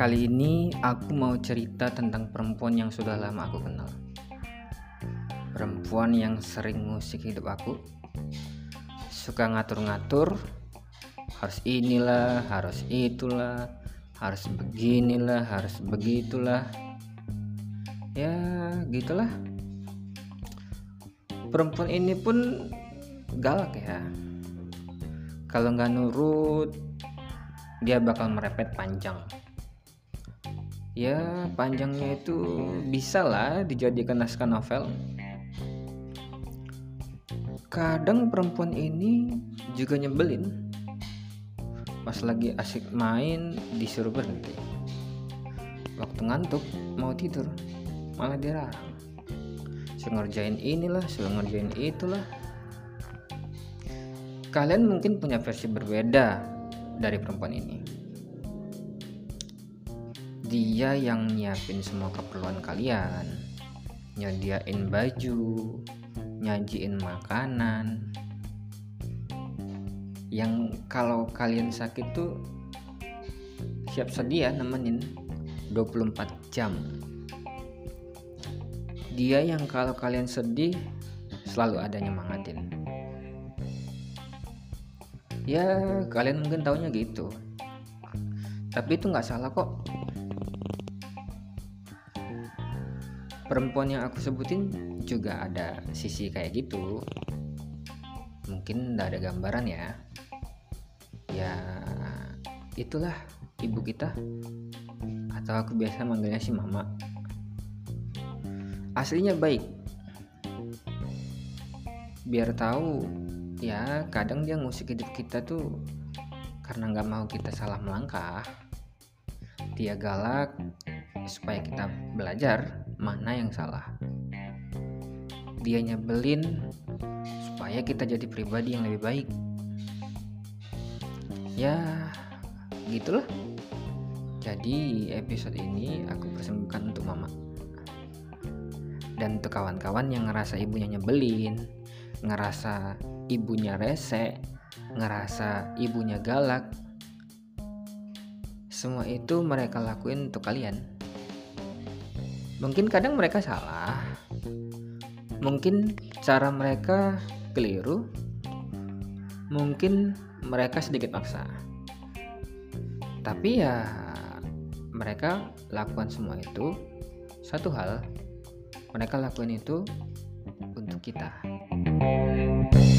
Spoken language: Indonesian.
Kali ini aku mau cerita tentang perempuan yang sudah lama aku kenal. Perempuan yang sering musik hidup aku. Suka ngatur-ngatur, harus inilah, harus itulah, harus beginilah, harus begitulah. Ya, gitulah. Perempuan ini pun galak ya. Kalau nggak nurut, dia bakal merepet panjang. Ya panjangnya itu bisa lah dijadikan naskah novel. Kadang perempuan ini juga nyebelin. Pas lagi asik main disuruh berhenti. Waktu ngantuk mau tidur. Malah dilarang. Suruh ngerjain inilah suruh ngerjain itulah kalian mungkin punya versi berbeda dari perempuan ini. Dia yang nyiapin semua keperluan kalian. Nyediain baju nyajiin makanan. Yang kalau kalian sakit tuh siap sedia nemenin 24 jam. Dia yang kalau kalian sedih selalu ada nyemangatin ya kalian mungkin taunya gitu. Tapi itu nggak salah kok. Perempuan yang aku sebutin juga ada sisi kayak gitu. Mungkin tidak ada gambaran ya. Ya itulah ibu kita. Atau aku biasa manggilnya si mama. Aslinya baik. Biar tahu ya kadang dia ngusik hidup kita tuh karena nggak mau kita salah melangkah dia galak supaya kita belajar mana yang salah. Dia nyebelin supaya kita jadi pribadi yang lebih baik. Ya, gitulah. Jadi episode ini aku persembahkan untuk mama. Dan untuk kawan-kawan yang ngerasa ibunya nyebelin, ngerasa ibunya rese, ngerasa ibunya galak, semua itu mereka lakuin untuk kalian. Mungkin kadang mereka salah. Mungkin cara mereka keliru. Mungkin mereka sedikit maksa. Tapi ya mereka lakukan semua itu. Satu hal mereka lakukan itu untuk kita. Thank you.